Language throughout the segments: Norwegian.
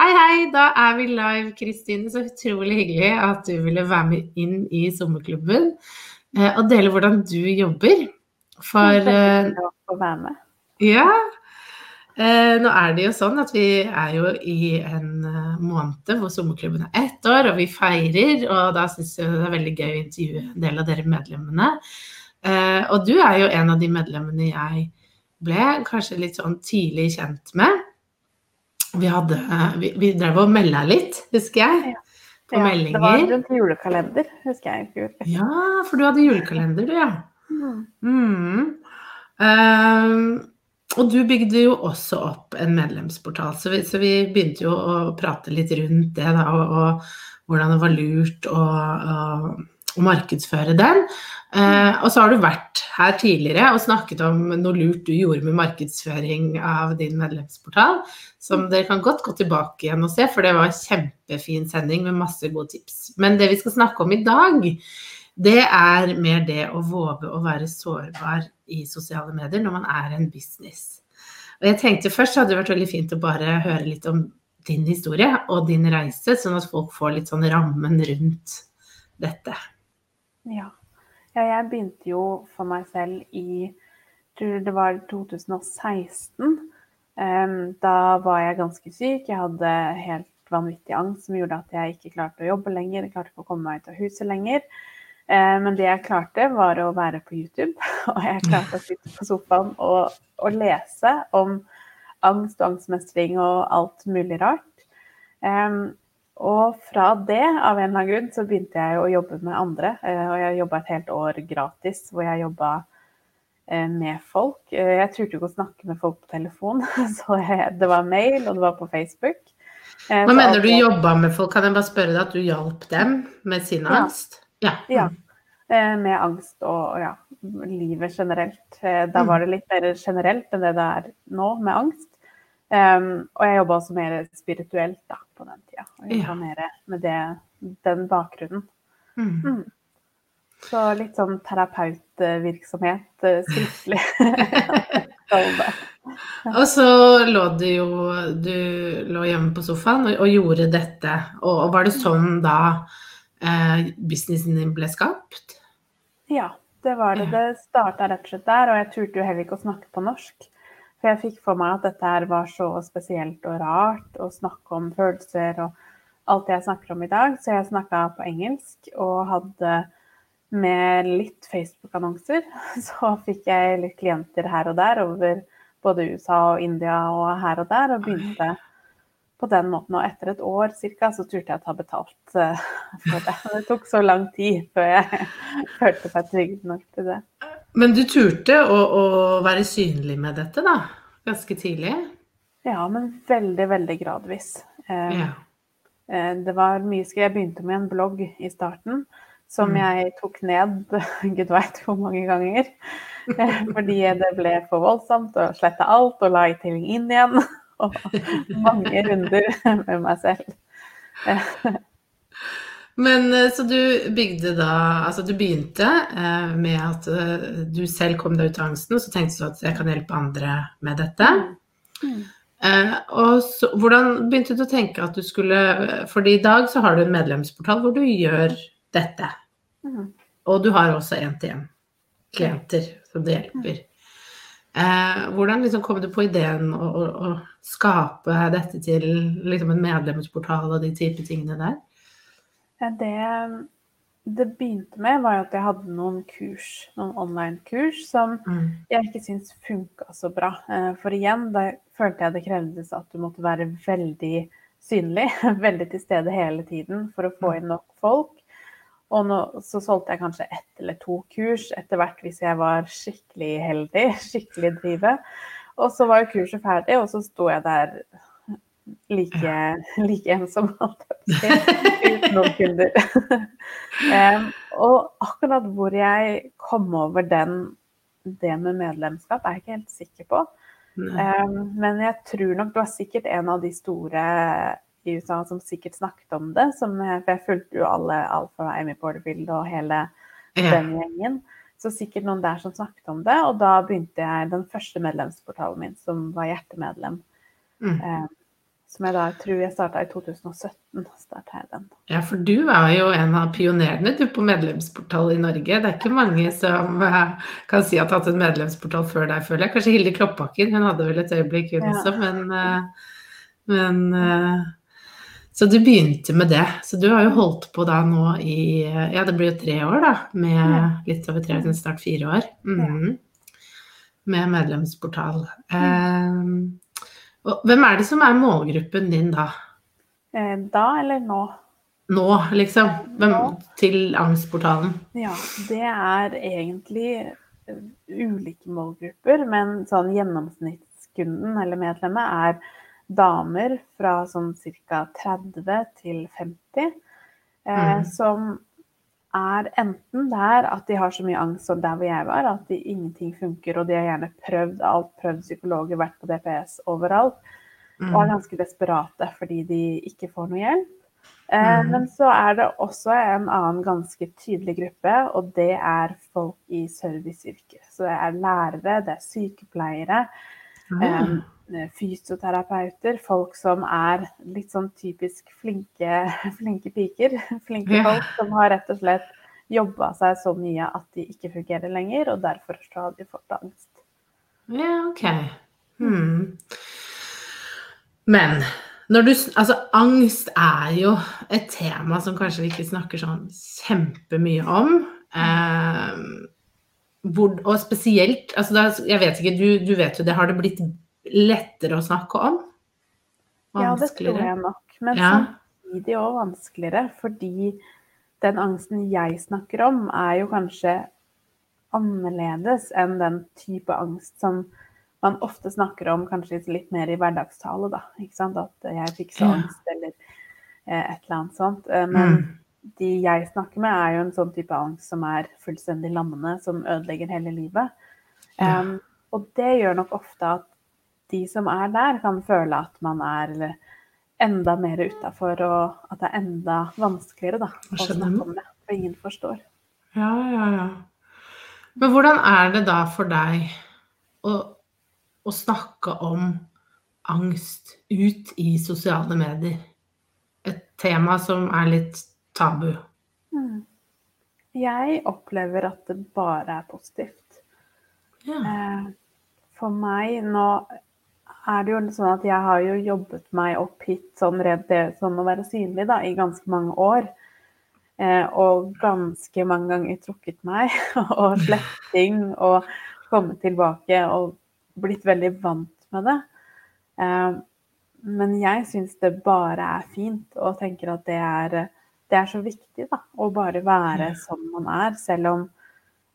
Hei, hei, da er vi live, Kristine. Så utrolig hyggelig at du ville være med inn i sommerklubben eh, og dele hvordan du jobber. For eh, å være med. Ja, Eh, nå er det jo sånn at vi er jo i en måned hvor sommerklubben er ett år, og vi feirer. Og da syns jeg det er veldig gøy å intervjue en del av dere medlemmene. Eh, og du er jo en av de medlemmene jeg ble kanskje litt sånn tidlig kjent med. Vi hadde Vi, vi drev og melda litt, husker jeg. På ja, meldinger. Det var rundt julekalender, husker jeg. Ja, for du hadde julekalender, du, ja. Mm. Mm. Uh, og du bygde jo også opp en medlemsportal, så vi, så vi begynte jo å prate litt rundt det, da, og, og, hvordan det var lurt og, å, å markedsføre den. Eh, og så har du vært her tidligere og snakket om noe lurt du gjorde med markedsføring av din medlemsportal, som dere kan godt gå tilbake igjen og se, for det var en kjempefin sending med masse gode tips. Men det vi skal snakke om i dag, det er mer det å våge å være sårbar i sosiale medier når man er en business. Og jeg tenkte Først hadde det vært veldig fint å bare høre litt om din historie og din reise, sånn at folk får litt sånn rammen rundt dette. Ja. ja jeg begynte jo for meg selv i tror det var 2016. Da var jeg ganske syk. Jeg hadde helt vanvittig angst som gjorde at jeg ikke klarte å jobbe lenger. Jeg klarte ikke å komme meg ut av huset lenger. Eh, men det jeg klarte, var å være på YouTube. Og jeg klarte å sitte på sofaen og, og lese om angst og angstmestring og alt mulig rart. Og fra det, av en eller annen grunn, så begynte jeg å jobbe med andre. Uh, og jeg jobba et helt år gratis, hvor jeg jobba uh, med folk. Uh, jeg turte ikke å snakke med folk på telefon, så jeg, det var mail, og det var på Facebook. Hva mener du jobba med folk? Kan jeg bare spørre deg at du hjalp dem med sin angst? Ja. ja. Eh, med angst og ja, livet generelt. Eh, da var det litt mer generelt enn det det er nå, med angst. Um, og jeg jobba også mer spirituelt da, på den tida. Og jobba ja. mer med det, den bakgrunnen. Mm. Mm. Så litt sånn terapeutvirksomhet uh, skriftlig. og så lå du jo Du lå hjemme på sofaen og, og gjorde dette. Og, og, var det sånn da eh, businessen din ble skapt? Ja, det var det. Det starta rett og slett der. Og jeg turte jo heller ikke å snakke på norsk. For jeg fikk for meg at dette her var så spesielt og rart å snakke om følelser og alt det jeg snakker om i dag. Så jeg snakka på engelsk og hadde med litt Facebook-annonser. Så fikk jeg litt klienter her og der over både USA og India og her og der, og begynte på den måten. Og etter et år cirka, så turte jeg å ta betalt uh, for det. Det tok så lang tid før jeg følte meg trygg nok til det. Men du turte å, å, være synlig med dette, da? Ganske tidlig? Ja, men veldig, veldig gradvis. Eh, ja. det var mye skrevet. Jeg begynte med en blogg i starten som mm. jeg tok ned gud veit hvor mange ganger. Fordi det ble for voldsomt, og sletta alt og la i ting inn igjen og mange runder med meg selv. Men eh, så du bygde da Altså du begynte eh, med at eh, du selv kom deg ut av angsten, og så tenkte du at jeg kan hjelpe andre med dette. Mm. Eh, og så, hvordan begynte du å tenke at du skulle fordi i dag så har du en medlemsportal hvor du gjør dette. Mm. Og du har også én-til-én som du hjelper. Eh, hvordan liksom kom du på ideen å, å, å skape dette til liksom en medlemsportal og de type tingene der? Det det begynte med, var at jeg hadde noen kurs, noen online-kurs, som Mm. jeg ikke syntes funka så bra. Eh, For igjen, da følte jeg det krevdes at du måtte være veldig synlig, veldig til stede hele tiden for å få inn nok folk. Og nå, så solgte jeg kanskje ett eller to kurs etter hvert hvis jeg var skikkelig heldig, skikkelig drive. Og så var jo kurset ferdig, og så sto jeg der like, like ensom, holdt jeg på å si, uten noen kunder. um, og akkurat hvor jeg kom over den, det med medlemskap, er jeg ikke helt sikker på. Um, men jeg tror nok du var sikkert en av de store i USA som sikkert snakket om det. Som, for jeg fulgte jo alle, alt fra Amy Porterfield og hele Ja. den gjengen. Så sikkert noen der som snakket om det. Og da begynte jeg den første medlemsportalen min, som var hjertemedlem. Mm. Um, som jeg da tror jeg starta i 2017. startet jeg den. Ja, for du er jo en av pionerene du på medlemsportal i Norge. Det er ikke mange som eh, kan si at de har hatt en medlemsportal før deg, føler jeg. Kanskje Hilde Kloppaker, hun hadde vel et øyeblikk hun Ja. også, men, eh, men eh, Så du begynte med det. Så du har jo holdt på da nå i Ja, det blir jo tre år, da. Med litt over tre, snart fire år. Mhm. Med medlemsportal. Eh, og hvem er det som er målgruppen din da? Eh, da eller nå? Nå, liksom? Hvem, Nå. til angstportalen? Ja, det er egentlig eh, ulike målgrupper, men sånn gjennomsnittskunden eller medlemmet er damer fra sånn ca. 30 til 50, eh, Mm. som er enten der at de har så mye angst som der hvor jeg var, at de, ingenting funker, og de har gjerne prøvd alt, prøvd psykologer, vært på DPS overalt, Mm. og er ganske desperate fordi de ikke får noe hjelp. Eh, Mm. Men så er det også en annen ganske tydelig gruppe, og det er folk i serviceyrker. Så det er lærere, det er sykepleiere, Eh, fysioterapeuter, folk som er litt sånn typisk flinke, flinke piker. Flinke Ja. folk som har rett og slett jobba seg så mye at de ikke fungerer lenger, og derfor så har de fått angst. ja, ok. Hmm. Men når du Altså, angst er jo et tema som kanskje vi ikke snakker sånn kjempemye om. Eh, hvor, og spesielt altså da, Jeg vet ikke, du, du vet jo det. Har det blitt lettere å snakke om? Ja, det tror jeg nok. Men Ja. samtidig òg vanskeligere, fordi den angsten jeg snakker om, er jo kanskje annerledes enn den type angst som man ofte snakker om kanskje litt mer i hverdagstale, da. Ikke sant? At jeg fikk så angst, eller eh, et eller annet sånt. Eh, Men Mm. De jeg snakker med, er jo en sånn type angst som er fullstendig lammende, som ødelegger hele livet. Ja. Um, og det gjør nok ofte at de som er der, kan føle at man er enda mer utafor, og at det er enda vanskeligere da, å snakke om det. For ingen forstår. Ja, ja, ja. Men hvordan er det da for deg å, å snakke om angst ut i sosiale medier? Et tema som er litt tabu. Mm. Jeg opplever at det bare er positivt. Ja. Eh, For meg nå er det jo sånn at jeg har jo jobbet meg opp hit sånn redd det sånn å være synlig da, i ganske mange år. Eh, og ganske mange ganger trukket meg og sletting ting og kommet tilbake og blitt veldig vant med det. Eh, men jeg syns det bare er fint og tenker at det er, det er så viktig da, å bare være som man er, selv om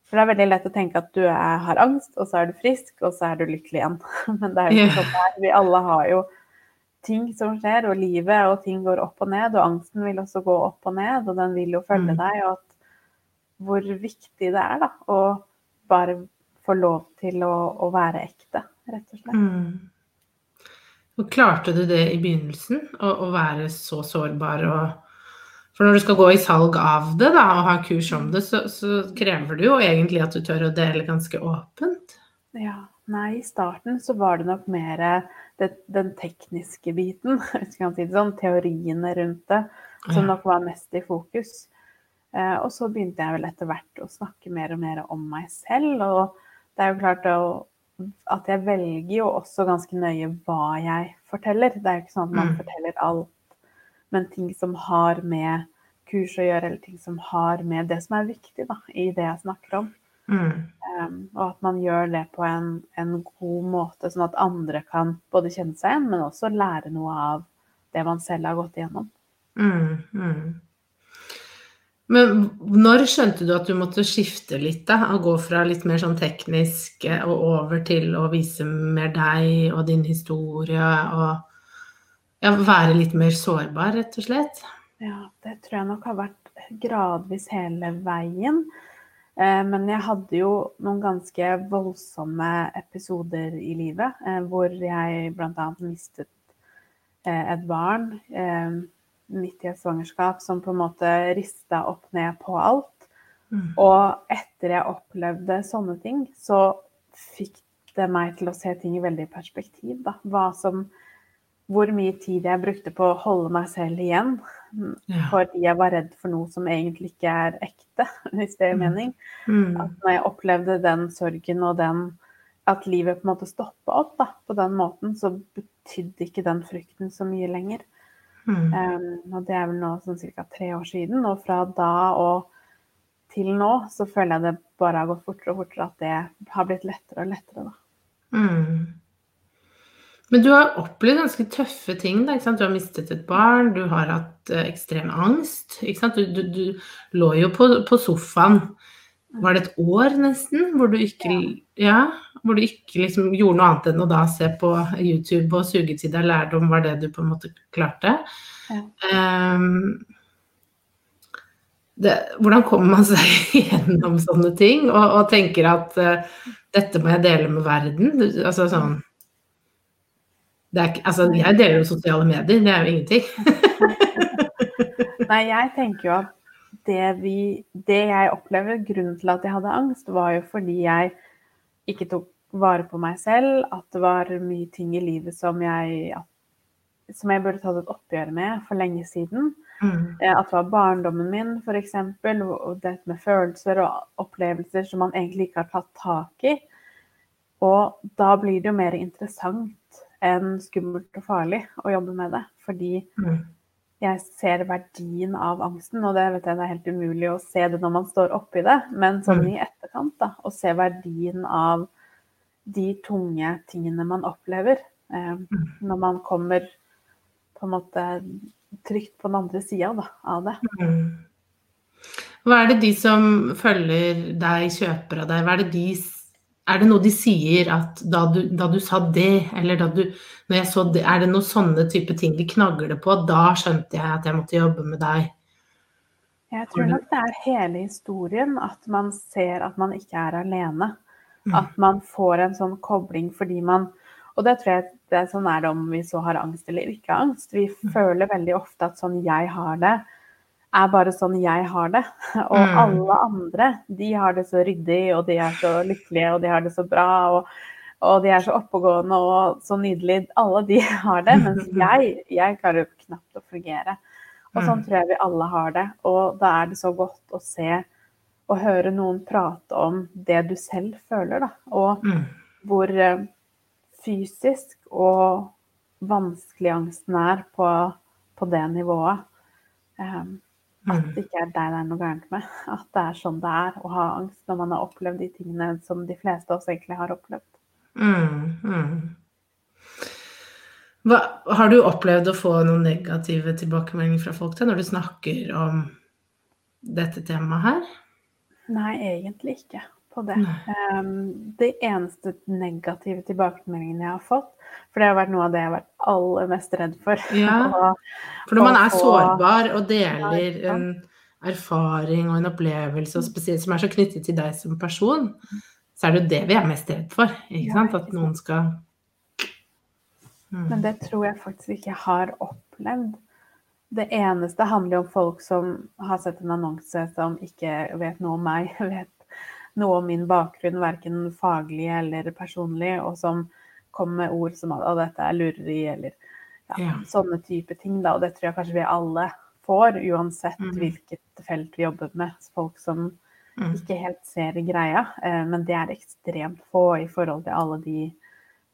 for det er veldig lett å tenke at du er, har angst, og så er du frisk, og så er du lykkelig igjen. Men det er jo ikke sånn det er. Vi alle har jo ting som skjer, og livet, og ting går opp og ned. Og angsten vil også gå opp og ned, og den vil jo følge Mm. deg. Og at hvor viktig det er da, å bare få lov til å, å være ekte, rett og slett. Mm. Og klarte du det i begynnelsen, å, å være så sårbar og For når du skal gå i salg av det da, og ha kurs om det, så, så krever det jo egentlig at du tør å dele ganske åpent. Ja. Nei, i starten så var det nok mer det, den tekniske biten, hvis kan si det sånn, teoriene rundt det, som nok var mest i fokus. Eh, og så begynte jeg vel etter hvert å snakke mer og mer om meg selv. Og det er jo klart å, at jeg velger jo også ganske nøye hva jeg forteller. Det er jo ikke sånn at man Mm. forteller alt, men ting som har med kurs å gjøre eller ting som har med det som er viktig da, i det jeg snakker om. Mm. Um, og at man gjør det på en, en, god måte, sånn at andre kan både kjenne seg igjen, men også lære noe av det man selv har gått igjennom. Mm, mm. Men når skjønte du at du måtte skifte litt, da? Og gå fra litt mer sånn teknisk og over til å vise mer deg og din historie, og ja, være litt mer sårbar, rett og slett? Ja, det tror jeg nok har vært gradvis hele veien. Eh, men jeg hadde jo noen ganske voldsomme episoder i livet eh, hvor jeg bl.a. mistet eh, et barn midt i et svangerskap som på en måte rista opp ned på alt. Mm. Og etter jeg opplevde sånne ting, så fikk det meg til å se ting i veldig perspektiv. Da. Hva som hvor mye tid jeg brukte på å holde meg selv igjen. Ja. Fordi jeg var redd for noe som egentlig ikke er ekte, hvis det gir mm. mening. Mm. At når jeg opplevde den sorgen og den at livet på en måte stoppa opp da, på den måten, så betydde ikke den frykten så mye lenger. Mm. Um, og det er vel nå sånn ca. tre år siden. Og fra da og til nå så føler jeg det bare har gått fortere og fortere at det har blitt lettere og lettere, da. Mm. Men du har opplevd ganske tøffe ting. Da, du har mistet et barn, du har hatt uh, ekstrem angst. Du, du, du, lå jo på, på, sofaen, var det et år nesten, hvor du ikke, ja, hvor du ikke liksom gjorde noe annet enn å da se på YouTube og suge til deg lærdom, var det du på en måte klarte. Ja. Um, det, hvordan kommer man seg gjennom sånne ting og, og tenker at uh, dette må jeg dele med verden? Altså sånn er, altså, jeg deler jo sosiale medier, det er jo ingenting. Nei, jeg tenker jo at det, vi, det jeg opplever, grunnen til at jeg hadde angst, var jo fordi jeg ikke tok vare på meg selv, at det var mye ting i livet som jeg, som jeg burde tatt et oppgjør med for lenge siden. Mm. Eh, at det var barndommen min, f.eks., og dette med følelser og opplevelser som man egentlig ikke har tatt tak i. Og da blir det jo mer interessant enn skummelt og farlig å jobbe med det. Fordi mm. jeg ser verdien av angsten, og det vet jeg det er helt umulig å se det når man står oppi det, men sånn mm. i etterkant, da, å se verdien av de tunge tingene man opplever eh, mm. når man kommer på en måte trygt på den andre sida av det. Mm. Hva er det de som følger deg, kjøper av deg, hva er det de er det noe de sier at da du, da du sa det, eller da du når jeg så det, Er det noen sånne type ting de knagler på? Da skjønte jeg at jeg måtte jobbe med deg. Jeg tror nok det er hele historien at man ser at man ikke er alene. Mm. At man får en sånn kobling fordi man Og det tror jeg det er sånn er det om vi så har angst eller ikke angst. Vi mm. føler veldig ofte at sånn jeg har det, er bare sånn jeg har det. Og mm. alle andre, de har det så ryddig, og de er så lykkelige, og de har det så bra. Og, og de er så oppegående og så nydelig. Alle de har det. Mens jeg, jeg klarer knapt å fungere. Og sånn mm. tror jeg vi alle har det. Og da er det så godt å se og høre noen prate om det du selv føler, da. Og mm. hvor eh, fysisk og vanskelig angsten er på, på det nivået. Um, at mm. det ikke er deg det er noe gærent med. At det er sånn det er å ha angst når man har opplevd de tingene som de fleste av oss egentlig har opplevd. Mm, mm. Hva, har du opplevd å få noen negative tilbakemeldinger fra folk til når du snakker om dette temaet her? Nei, egentlig ikke på det. Um, det eneste negative tilbakemeldingen jeg har fått, for det har vært noe av det jeg har vært aller mest redd for. Ja, for når man er sårbar og deler en erfaring og en opplevelse, og spesielt som er så knyttet til deg som person, så er det jo det vi er mest redd for. Ikke sant? At noen skal mm. Men det tror jeg faktisk ikke jeg har opplevd. Det eneste handler om folk som har sett en annonse som ikke vet noe om meg, vet noe om min bakgrunn, verken faglig eller personlig, og som kom med ord som at dette er lureri, eller ja, ja. sånne type ting. Da. Og det tror jeg kanskje vi alle får, uansett mm. hvilket felt vi jobber med. Folk som mm. ikke helt ser greia. Eh, men det er ekstremt få i forhold til alle de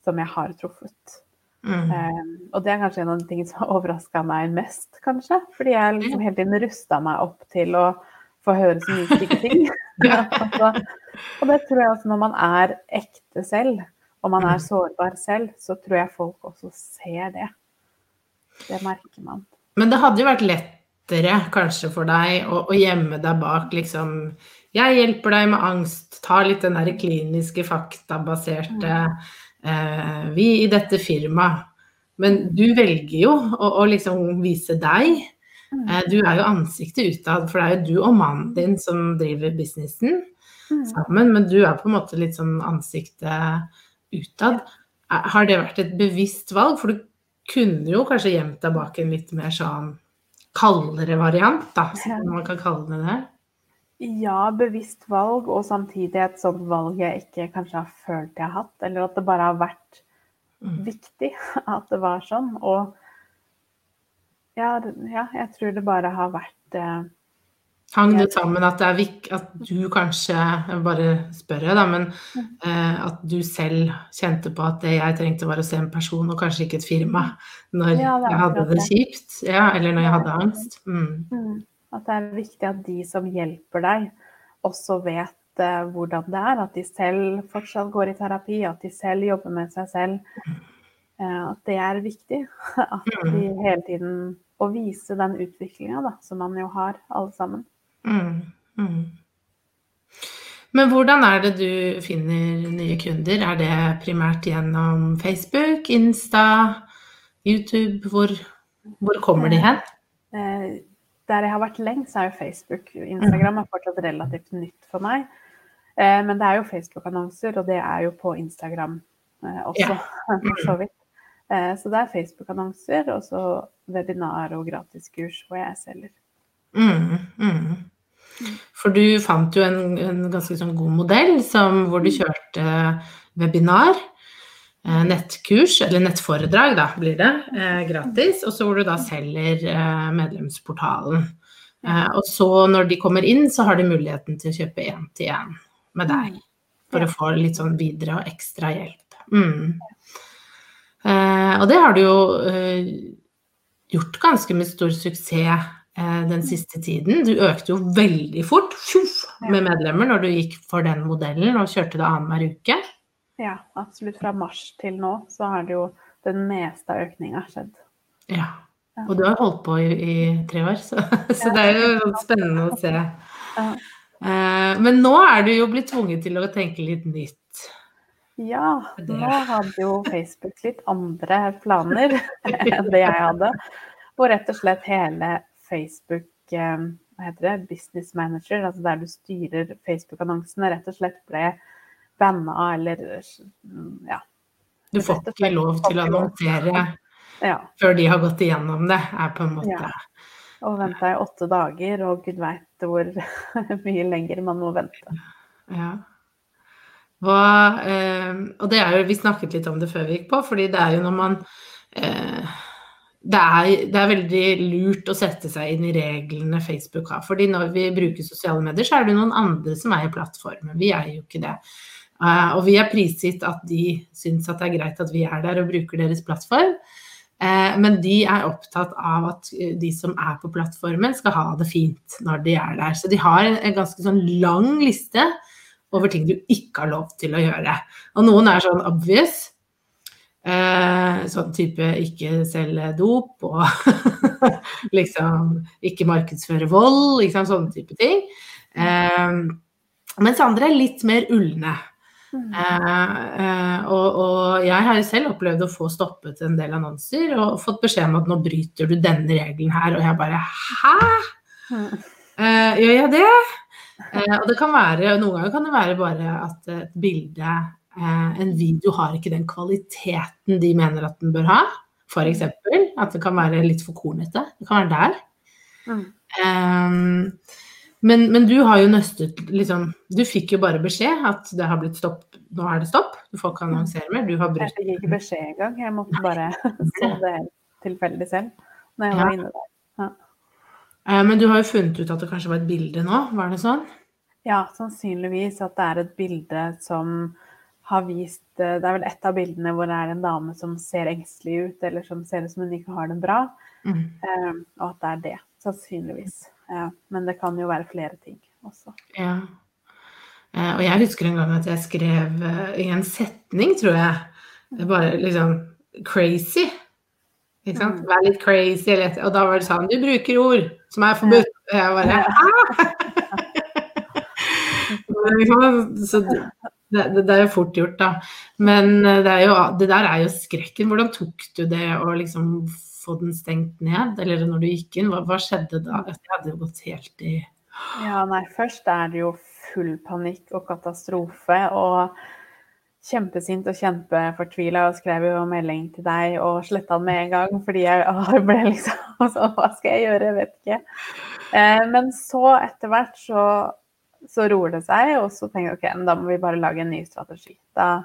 som jeg har truffet. Mm. Eh, og det er kanskje en av de tingene som har overraska meg mest, kanskje. Fordi jeg liksom hele tiden rusta meg opp til å få høre så mye stygge ting. Altså, og det tror jeg også når man er ekte selv, og man er mm. sårbar selv, så tror jeg folk også ser det. Det merker man. Men det hadde jo vært lettere kanskje for deg å, å gjemme deg bak liksom Jeg hjelper deg med angst. Ta litt den der kliniske, faktabaserte eh, vi i dette firmaet. Men du velger jo å, å liksom vise deg. Eh, du er jo ansiktet utad, for det er jo du og mannen din som driver businessen mm. sammen. Men du er på en måte litt sånn ansiktet utad. Har det vært et bevisst valg? For du kunne jo kanskje gjemt deg bak en litt mer sånn kaldere variant, da, som man kan kalle det det. Ja, bevisst valg, og samtidig et sånt valg jeg ikke kanskje har følt jeg har hatt. Eller at det bare har vært mm. viktig at det var sånn. Og ja, ja, jeg tror det bare har vært eh, Hang det sammen at det er vik at du kanskje Jeg bare spør jeg, da, men mm. eh, at du selv kjente på at det jeg trengte var å se en person, og kanskje ikke et firma, når ja, jeg hadde det kjipt? Ja, eller når jeg hadde angst? Mm. mm. At det er viktig at de som hjelper deg, også vet uh, hvordan det er. At de selv fortsatt går i terapi, at de selv jobber med seg selv. Uh, at det er viktig. At de mm. hele tiden Å vise den utviklinga som man jo har, alle sammen. Mm. Mm. Men hvordan er det du finner nye kunder? Er det primært gjennom Facebook, Insta, YouTube? Hvor, hvor kommer de hen? Eh, der jeg har vært lengst, er jo Facebook. Instagram er fortsatt relativt nytt for meg. Eh, men det er jo Facebook-annonser, og det er jo på Instagram eh, også, for så vidt. Eh, så det er Facebook-annonser, og så webinar og gratiskurs hvor jeg selger. Mm, mm. For du fant jo en, en ganske sånn god modell som, hvor du mm. kjørte webinar. Eh, nettkurs, eller nettforedrag, da blir det, eh, gratis. Og så hvor du da selger medlemsportalen. Og så når de kommer inn, så har de muligheten til å kjøpe én til én med deg. For å få litt sånn videre og ekstra hjelp. Mm. Eh, og det har du jo eh, gjort ganske med stor suksess den siste tiden. Du økte jo veldig fort fjuff, med medlemmer når du gikk for den modellen og kjørte det annenhver uke. Ja, absolutt. Fra mars til nå så har det jo den meste av økninga skjedd. Ja. Og du har holdt på i, i tre år, så, så det er jo spennende å se. Eh, men nå er du jo blitt tvunget til å tenke litt nytt. Ja, nå hadde jo Facebook litt andre planer enn det jeg hadde. Hvor rett og slett hele Facebook eh, hva heter det, Business Manager, altså der du styrer Facebook-annonsene, rett og slett ble banna eller ja. Du får ikke lov til å annonsere ja. før de har gått igjennom det, er på en måte ja. Og venta i åtte dager, og gud veit hvor mye lenger man må vente. Ja. Hva, eh, og det er jo, vi snakket litt om det før vi gikk på, fordi det er jo når man eh, det er, det er, veldig lurt å sette seg inn i reglene Facebook har. fordi når vi bruker sosiale medier, så er det noen andre som eier plattformen. Vi eier jo ikke det. Uh, og vi er prisgitt at de syns at det er greit at vi er der og bruker deres plattform. Uh, men de er opptatt av at eh, de som er på plattformen, skal ha det fint når de er der. Så de har en, en ganske sånn lang liste over ting du ikke har lov til å gjøre. Og noen er sånn obvious. Eh, sånn type ikke selge dop og liksom ikke markedsføre vold, liksom, sånne type ting. mens andre er litt mer ulne. Mm. Eh, eh, og, og, jeg har jo selv opplevd å få stoppet en del annonser og fått beskjed om at nå bryter du denne regelen her, og jeg bare hæ? Mm. Eh, gjør jeg det? Eh, og det kan være, noen ganger kan det være bare at et bilde, eh, en video, har ikke den kvaliteten de mener at den bør ha. F.eks. at det kan være litt for kornete. Det kan være der. Mm. Eh, men, men, du har jo nøstet liksom Du fikk jo bare beskjed at det har blitt stopp, nå er det stopp. Du får ikke annonsere mer. Du har brutt Jeg fikk ikke beskjed engang. Jeg måtte bare se det tilfeldig selv når jeg var inne der. Eh, men du har jo funnet ut at det kanskje var et bilde nå, var det sånn? Ja, sannsynligvis at det er et bilde som har vist Det er vel et av bildene hvor det er en dame som ser engstelig ut, eller som ser ut som hun ikke har det bra. Mm. Eh, og at det er det, sannsynligvis. Ja, men det kan jo være flere ting også. Ja. Eh, og jeg husker en gang at jeg skrev eh, i en setning, tror jeg, bare liksom crazy. Ikke sant? Mm. Vær litt crazy, eller, og da var det sånn Du bruker ord som er forbudt. Og jeg bare «Ah!» Så det, det, det er jo fort gjort, da. Men eh, det, jo, det der er jo skrekken. Hvordan tok du det å liksom få den stengt ned? Eller når du gikk inn, hva, hva skjedde da? Jeg hadde jo gått helt i Ja, nei, først er det jo full panikk og katastrofe. og kjempesint og kjempefortvila og skrev jo melding til deg og sletta den med en gang fordi jeg ble liksom sånn Hva skal jeg gjøre? Jeg vet ikke. Eh, men så etter hvert så, så roer det seg, og så tenker jeg ok, men da må vi bare lage en ny strategi. Da,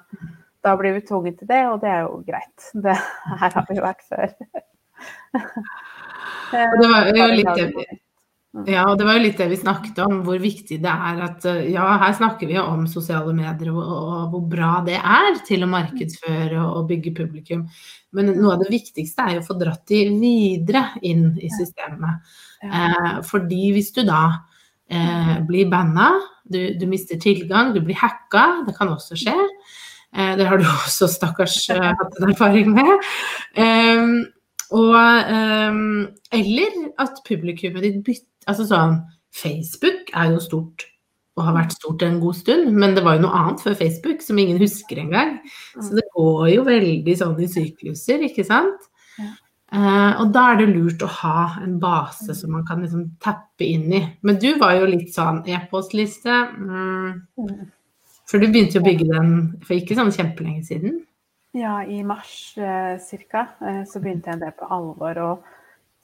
da blir vi tvunget til det, og det er jo greit. Det, her har vi vært før. Det var jo litt det ja, og det var jo litt det vi snakket om, hvor viktig det er at Ja, her snakker vi jo om sosiale medier og, og hvor bra det er til å markedsføre og, bygge publikum. Men noe av det viktigste er jo å få dratt de videre inn i systemet. Eh, fordi hvis du da eh, blir banna, du, du, mister tilgang, du blir hacka, det kan også skje. Eh, det har du også, stakkars, hatt en erfaring med. Ehm, og, um, eller at publikummet ditt bytter Altså sånn Facebook er jo stort og har vært stort en god stund, men det var jo noe annet før Facebook som ingen husker engang. Så det går jo veldig sånn i sykluser, ikke sant. Ja. Uh, og da er det lurt å ha en base som man kan liksom tappe inn i. Men du var jo litt sånn e-postliste mm. For du begynte jo å bygge den for ikke sånn kjempelenge siden? Ja, i mars eh, ca. Eh, så begynte jeg det på alvor. og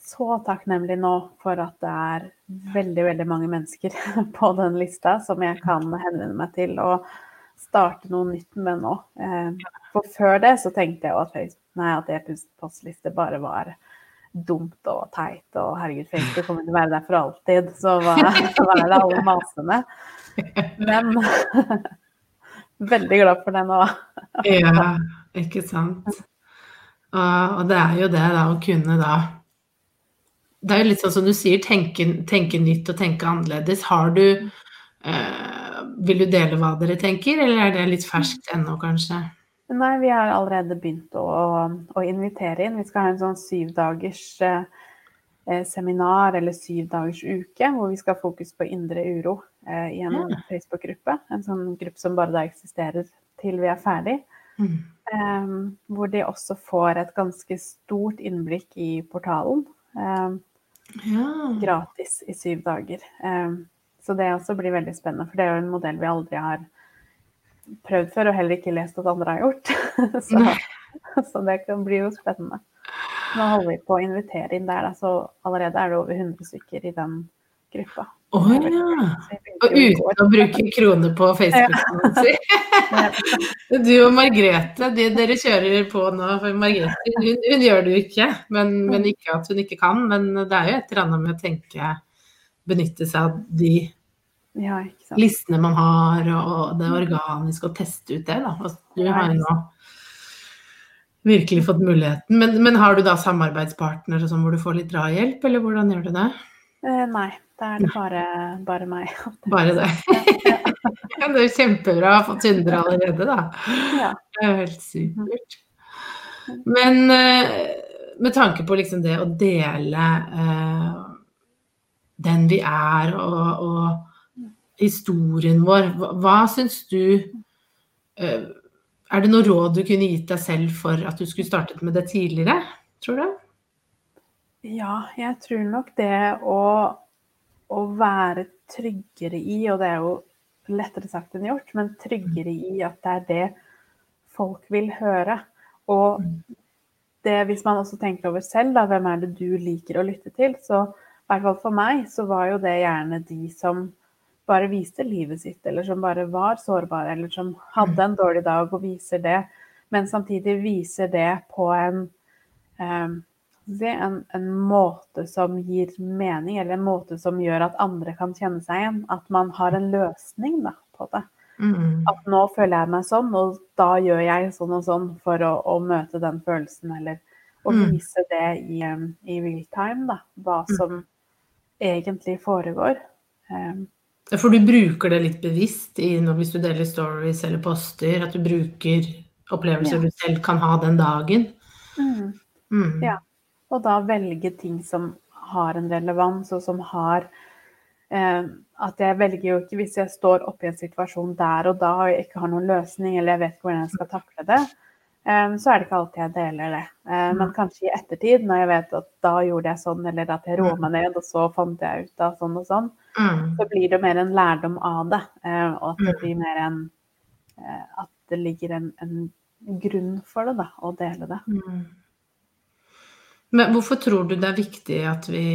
så takknemlig nå for at det er veldig, veldig mange mennesker på den lista som jeg kan henvende meg til og starte noe nytt med nå. Eh, for før det så tenkte jeg at, nei, at e-postliste bare var dumt og teit og herregud, Facebook kommer til å være der for alltid, så hva, hva er det alle masene? Men veldig glad for det nå. ja, ikke sant. Og det er jo det da å kunne da det er jo litt sånn som du sier, tenke, tenke nytt og tenke annerledes. Har du eh, Vil du dele hva dere tenker, eller er det litt ferskt ennå, kanskje? Nei, vi har allerede begynt å, å invitere inn. Vi skal ha en sånn syvdagers eh, eh seminar eller syvdagers uke, hvor vi skal ha fokus på indre uro i en mm. Facebook-gruppe. En sånn gruppe som bare da eksisterer til vi er ferdig. Mm. Eh, hvor de også får et ganske stort innblikk i portalen. Eh, ja. gratis i syv dager. Um, så det også blir veldig spennende, for det er jo en modell vi aldri har prøvd før, og heller ikke lest at andre har gjort. så, så, det kan bli jo spennende. Nå holder vi på å invitere inn der, da, så allerede er det over 100 stykker i den gruppa. Å oh, ja. Og uten å bruke kroner på Facebook. Ja. du og Margrethe, de, dere kjører på nå. For Margrethe hun, hun gjør det jo ikke, men, men, ikke at hun ikke kan. Men det er jo et eller annet med å tenke Benytte seg av de ja, listene man har, og det organiske, og teste ut det. Da. Du har jo nå virkelig fått muligheten. Men, men har du da samarbeidspartnere sånn, hvor du får litt drahjelp, eller hvordan gjør du det? Eh, nei, da er det bare, bare meg. Bare det. ja, det er kjempebra å ha fått 100 allerede, da. Ja. Det er helt supert. Men eh, med tanke på liksom det å dele eh, den vi er og, og historien vår, hva, hva syns du eh, Er det noe råd du kunne gitt deg selv for at du skulle startet med det tidligere, tror du? Ja, jeg tror nok det å, å være tryggere i, og det er jo lettere sagt enn gjort, men tryggere i at det er det folk vil høre. Og det, hvis man også tenker over selv, da, hvem er det du liker å lytte til, så i hvert fall for meg så var jo det gjerne de som bare viste livet sitt, eller som bare var sårbare, eller som hadde en dårlig dag og viser det, men samtidig viser det på en um, en, en, måte som gir mening, eller en måte som gjør at andre kan kjenne seg igjen. At man har en løsning da, på det. Mm. At nå føler jeg meg sånn, og da gjør jeg sånn og sånn for å, å møte den følelsen, eller å mm. vise det i, i real time, da. Hva mm. som egentlig foregår. Um, for du bruker det litt bevisst i, hvis du deler stories eller poster, at du bruker opplevelser ja. du selv kan ha den dagen? Mm. Mm. Ja. Og da velge ting som har en relevans, og som har eh, At jeg velger jo ikke hvis jeg står oppe i en situasjon der og da og jeg ikke har noen løsning, eller jeg vet ikke hvordan jeg skal takle det, eh, så er det ikke alltid jeg deler det. Eh, men mm. kanskje i ettertid, når jeg vet at da gjorde jeg sånn, eller at jeg roa meg ned, og så fant jeg ut av sånn og sånn, mm. så blir det mer en lærdom av det. Eh, og at det blir mer en eh, At det ligger en, en grunn for det, da, å dele det. Mm. Men hvorfor tror du det er viktig at vi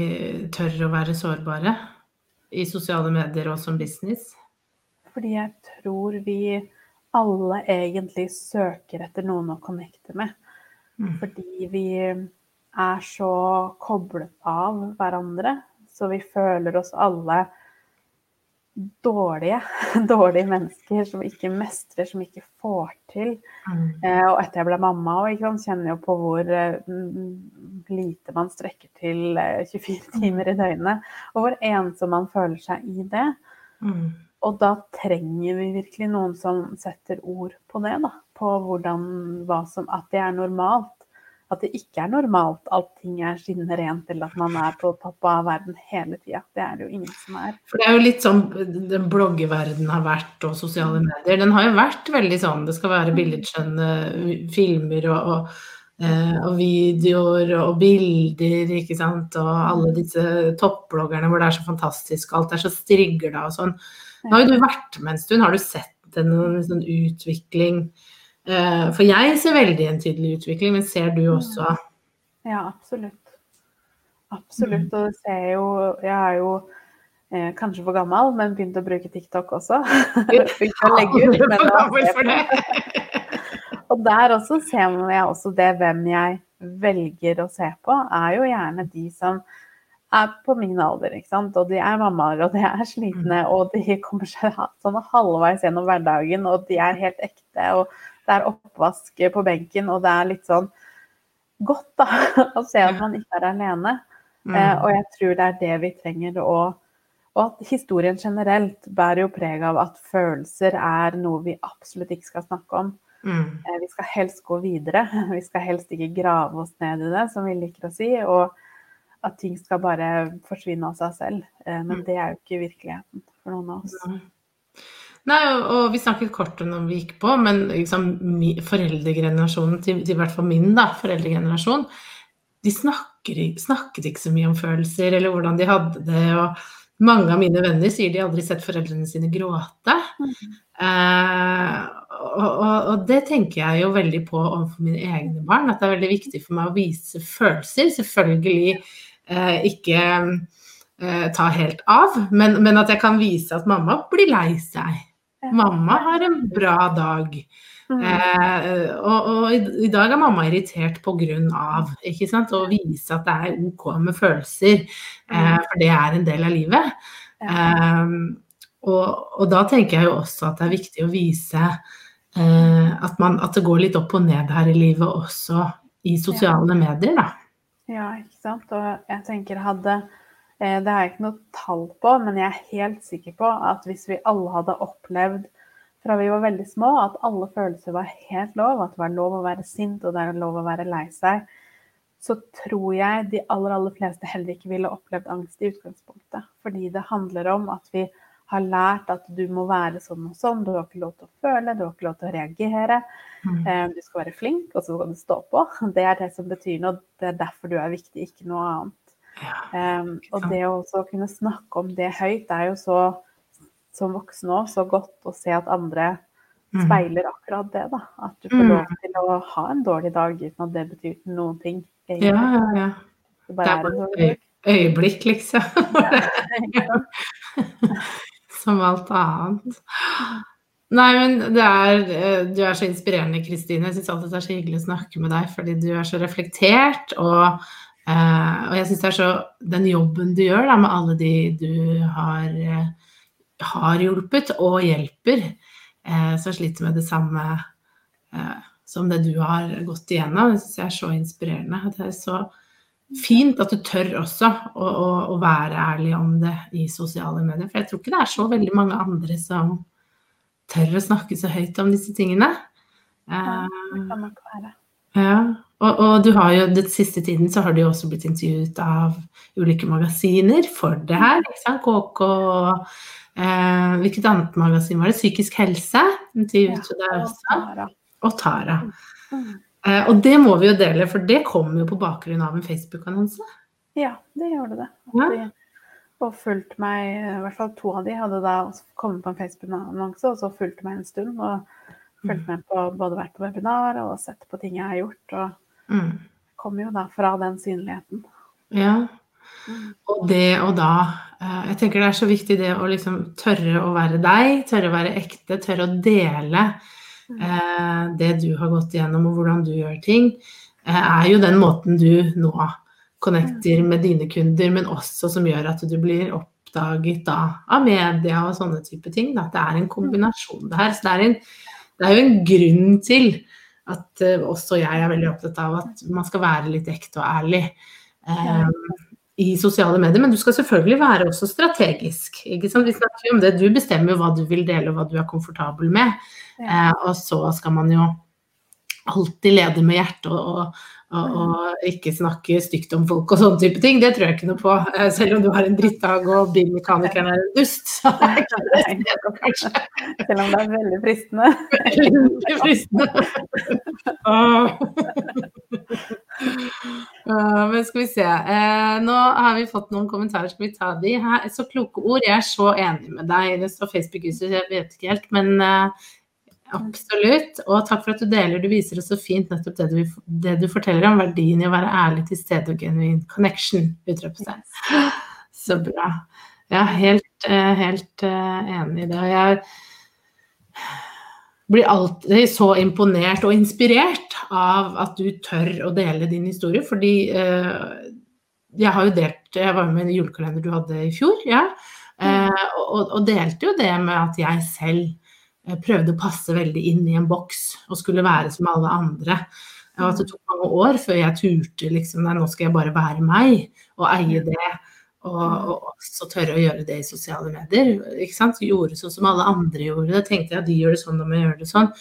tør å være sårbare i sosiale medier og som business? Fordi jeg tror vi alle egentlig søker etter noen å connecte med. Mm. Fordi vi er så koblet av hverandre. Så vi føler oss alle dårlige, dårlige mennesker som ikke mestrer, som ikke får til. Mm. Eh, og etter jeg ble mamma òg, kjenner jeg på hvor eh, lite man strekker til eh, 24 mm. timer i døgnet. Og hvor ensom man føler seg i det. Mm. Og da trenger vi virkelig noen som setter ord på det, da. På hvordan, hva som, at det er normalt at det ikke er normalt at ting er skinnende rent, eller at man er på topp av verden hele tida. Det er det jo ingen som er. For det er jo litt sånn den bloggeverdenen har vært, og sosiale medier. Den har jo vært veldig sånn. Det skal være billedskjønne filmer og, og, eh, og videoer og bilder, ikke sant. Og alle disse toppbloggerne hvor det er så fantastisk, alt er så strigla og sånn. Nå har jo du vært med en stund. Har du sett en sånn utvikling? Eh, for jeg ser veldig en tydelig utvikling, men ser du også? Ja, absolutt. Absolutt. Og du ser jo Jeg er jo eh, kanskje for gammel, men begynt å bruke TikTok også. Begynte å legge ut. Men og der også ser man jeg også det hvem jeg velger å se på, er jo gjerne de som er på min alder, ikke sant. Og de er mammaer, og de er slitne, mm. og de kommer seg sånn halvveis gjennom hverdagen, og de er helt ekte. og det er oppvask på benken, og det er litt sånn godt da, å se at man ikke er alene. Mm. Eh, og jeg tror det er det vi trenger. å og at historien generelt bærer jo preg av at følelser er noe vi absolutt ikke skal snakke om. Mm. Eh, vi skal helst gå videre. Vi skal helst ikke grave oss ned i det, som vi liker å si. Og at ting skal bare forsvinne av seg selv. Eh, men mm. det er jo ikke virkeligheten for noen av oss. Nei, og vi snakket kort om vi gikk på, men liksom, foreldregenerasjonen, til, i hvert fall min da, foreldregenerasjon, de snakker, snakket ikke så mye om følelser eller hvordan de hadde det. og Mange av mine venner sier de aldri sett foreldrene sine gråte. Mm. Eh, og, og, og, det tenker jeg jo veldig på overfor mine egne barn, at det er veldig viktig for meg å vise følelser. Selvfølgelig eh, ikke eh, ta helt av, men, men, at jeg kan vise at mamma blir lei seg. Mamma har en bra dag. Mm. Eh, og, og i, i, dag er mamma irritert pga. ikke sant, å vise at det er OK med følelser. Eh, mm. for det er en del av livet. Eh, og, og, da tenker jeg jo også at det er viktig å vise eh, at, man, at, det går litt opp og ned her i livet også i sosiale medier, da. Ja, ikke sant. Og jeg tenker hadde det har jeg ikke noe tall på, men jeg er helt sikker på at hvis vi alle hadde opplevd fra vi var veldig små, at alle følelser var helt lov, at det var lov å være sint og det er lov å være lei seg, så tror jeg de aller, aller fleste heller ikke ville opplevd angst i utgangspunktet. Fordi det handler om at vi har lært at du må være sånn og sånn, du har ikke lov til å føle, du har ikke lov til å reagere. Mm. Eh, du skal være flink, og så skal du stå på. Det er det som betyr noe, det er derfor du er viktig, ikke noe annet. Um, og det å kunne snakke om det høyt det er jo så, som voksen òg, så godt å se at andre mm. speiler akkurat det. da. At du får lov mm. til å ha en dårlig dag uten at det betyr noen ting. Ja, ja, ja. Det, det er bare et øyeblikk, liksom. som alt annet. Nei, men er, eh, du er så inspirerende, Kristine. Jeg syns alltid det er så hyggelig å snakke med deg, fordi du er så reflektert. og Uh, og jeg syns det er så Den jobben du gjør da, med alle de du har, uh, har hjulpet og hjelper, uh, som sliter med det samme eh, som det du har gått igjennom. Det syns jeg er så inspirerende. Det er så fint at du tør også å, å, å, være ærlig om det i sosiale medier. For jeg tror ikke det er så veldig mange andre som tør å snakke så høyt om disse tingene. Ja, det kan nok være. Ja, og, og, du har jo den siste tiden så har du jo også blitt intervjuet av ulike magasiner for det her. ikke sant? KK eh, Hvilket annet magasin var det? Psykisk helse? Intervjuet ja, deg også. Og Tara. Mm. Eh, og det må vi jo dele, for det kommer jo på bakgrunn av en Facebook-annonse. Ja, det gjorde det. Ja. De, og fulgt meg, i hvert fall to av de hadde da kommet på en Facebook-annonse, og så fulgt meg en stund. og fulgt med på både vært på webinar og sett på ting jeg har gjort. Og mm. kommer jo da fra den synligheten. Ja. Mm. Og det og da eh, Jeg tenker det er så viktig det å liksom tørre å være deg, tørre å være ekte, tørre å dele mm. eh, det du har gått igjennom og hvordan du gjør ting, eh, er jo den måten du nå connecter med dine kunder, men også som gjør at du blir oppdaget da, av media og sånne type ting. Da. Det er en kombinasjon det her. Så det er en det er jo en grunn til at uh, også jeg er veldig opptatt av at man skal være litt ekte og ærlig um, i sosiale medier. Men du skal selvfølgelig være også strategisk. Vi snakker jo om det. Du bestemmer jo hva du vil dele og hva du er komfortabel med. Uh, og så skal man jo alltid lede med hjertet og, og og, og, ikke snakke stygt om folk og sånne type ting. Det tror jeg ikke noe på. Eh, selv om du har en drittdag og bilmekanikeren er en dust. Så er ikke det kanskje. Selv om det er veldig fristende. Veldig fristende. men skal vi se. Eh, nå har vi fått noen kommentarer, skal vi ta de? Så kloke ord. Jeg er så enig med deg. Det står Facebook-huset, jeg vet ikke helt. Men eh, Absolutt. Og takk for at du deler. Du viser oss så fint nettopp det du, det du forteller om verdien i å være ærlig til stede og genuin connection. Utropstegn. Så bra. Er helt, eh, helt eh, enig i det. Og jeg blir alltid så imponert og inspirert av at du tør å dele din historie, fordi eh, jeg har jo delt Jeg var med i en julekalender du hadde i fjor, ja. Mm. og, og delte jo det med at jeg selv prøvde å passe veldig inn i en boks og skulle være som alle andre. Og at det tok mange år før jeg turte liksom Nei, nå skal jeg bare være meg og eie det. Og, og også tørre å gjøre det i sosiale medier. ikke sant? Gjorde sånn som alle andre gjorde det. Tenkte jeg at de gjør det sånn, da må jeg gjøre det sånn.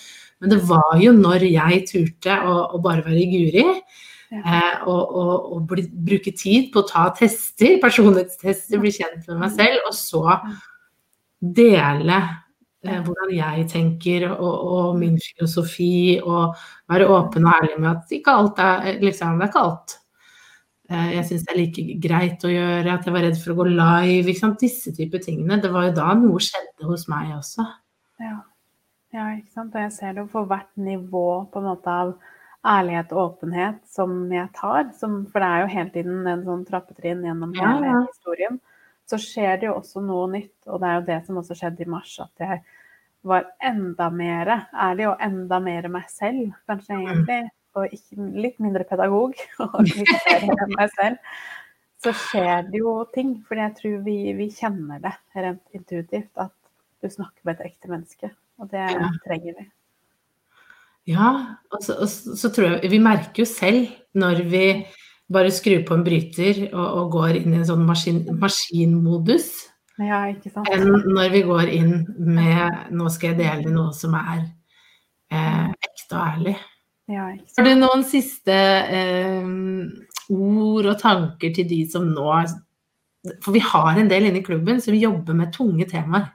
Men det var jo når jeg turte å, å bare være Guri, ja. eh, og, og, og bli, bruke tid på å ta tester, personlighetstester, bli kjent med meg selv, og så dele Eh, hvordan jeg tenker og, og, min filosofi, og være åpen og ærlig med at ikke alt er liksom, det er ikke alt eh, jeg syns det er like greit å gjøre, at jeg var redd for å gå live. Ikke sant? Disse typer tingene. Det var jo da noe skjedde hos meg også. Ja, ja ikke sant. Og jeg ser det for hvert nivå på en måte av ærlighet og åpenhet som jeg tar. Som, for det er jo hele tiden en sånn trappetrinn gjennom hele ja, ja. historien så skjer det jo også noe nytt. Og det er jo det som også skjedde i mars, at jeg var enda mer ærlig og enda mer meg selv, kanskje mm. egentlig. Og ikke, litt mindre pedagog og litt mer meg selv. Så skjer det jo ting. For jeg tror vi, vi, kjenner det rent intuitivt, at du snakker med et ekte menneske. Og det ja. trenger vi. Ja, og så, og så, tror jeg Vi merker jo selv når vi bare skrur på en bryter og, og går inn i en sånn maskin, maskinmodus. Ja. Enn når vi går inn med 'nå skal jeg dele noe som er eh, ekte og ærlig'. Ja, Har du noen siste eh, ord og tanker til de som nå For vi har en del inne i klubben som jobber med tunge temaer.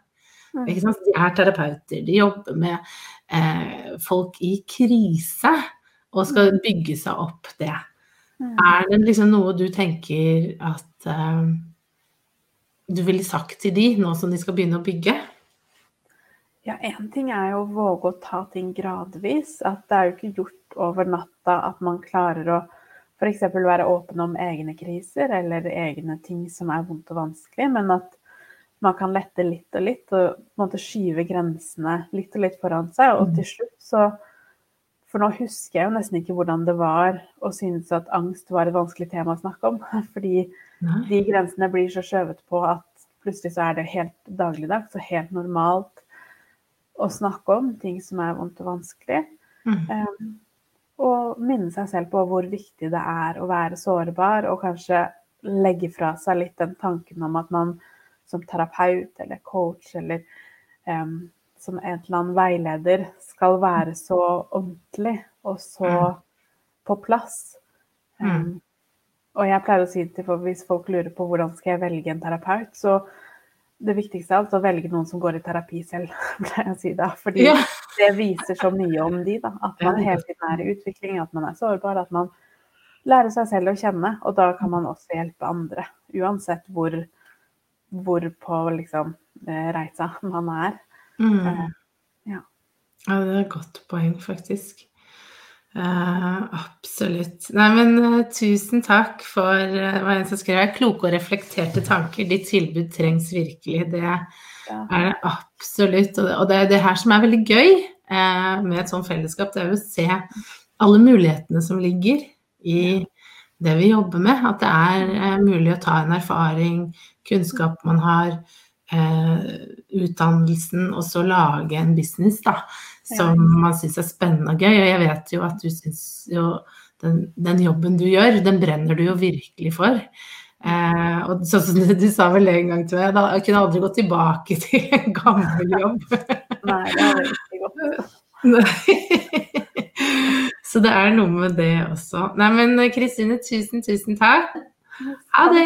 Mm. De er terapeuter, de jobber med eh, folk i krise og skal bygge seg opp det. Mm. Er det liksom noe du tenker at uh, du ville sagt til de nå som de skal begynne å bygge? Ja, én ting er jo å våge å ta ting gradvis. At det er jo ikke gjort over natta at man klarer å f.eks. være åpen om egne kriser eller egne ting som er vondt og vanskelig, men at man kan lette litt og litt og på en måte skyve grensene litt og litt foran seg. Og mm. til slutt så for nå husker jeg jo nesten ikke hvordan det var å synes at angst var et vanskelig tema å snakke om. Fordi. De grensene blir så skjøvet på at plutselig så er det helt dagligdags og helt normalt å snakke om ting som er vondt og vanskelig. Mm. Um, og minne seg selv på hvor viktig det er å være sårbar, og kanskje legge fra seg litt den tanken om at man som terapeut eller coach eller um, som en eller annen veileder skal være så ordentlig og så Mm. på plass. Um. Og jeg pleier å si til folk, hvis folk lurer på hvordan skal jeg velge en terapeut, så det viktigste er å velge noen som går i terapi selv, pleier jeg å si da. Fordi Ja. det viser så mye om de, da. At man hele tiden er i utvikling, at man er sårbar, at man lærer seg selv å kjenne. Og da kan man også hjelpe andre, uansett hvor, hvor på liksom eh, reisa man er. Mm. Eh, ja. Ja, det er et godt poeng, faktisk. Eh, absolutt. Nei, men uh, tusen takk for uh, hva en som skrev her. Kloke og reflekterte tanker. Ditt tilbud trengs virkelig. Det Ja. er det absolutt. Og det, og det er det her som er veldig gøy uh, med et sånt fellesskap. Det er jo å se alle mulighetene som ligger i det vi jobber med. At det er eh, mulig å ta en erfaring, kunnskap man har, eh, utdannelsen, og så lage en business da, som man syns er spennende og gøy. Og jeg vet jo at du syns jo den, den jobben du gjør, den brenner du jo virkelig for. Eh, og sånn som du, du sa vel en gang til meg, da, jeg kunne aldri gått tilbake til en gammel jobb. Nei, det er ikke godt. Så det er noe med det også. Nei, men Kristine, tusen, tusen takk. Ha det!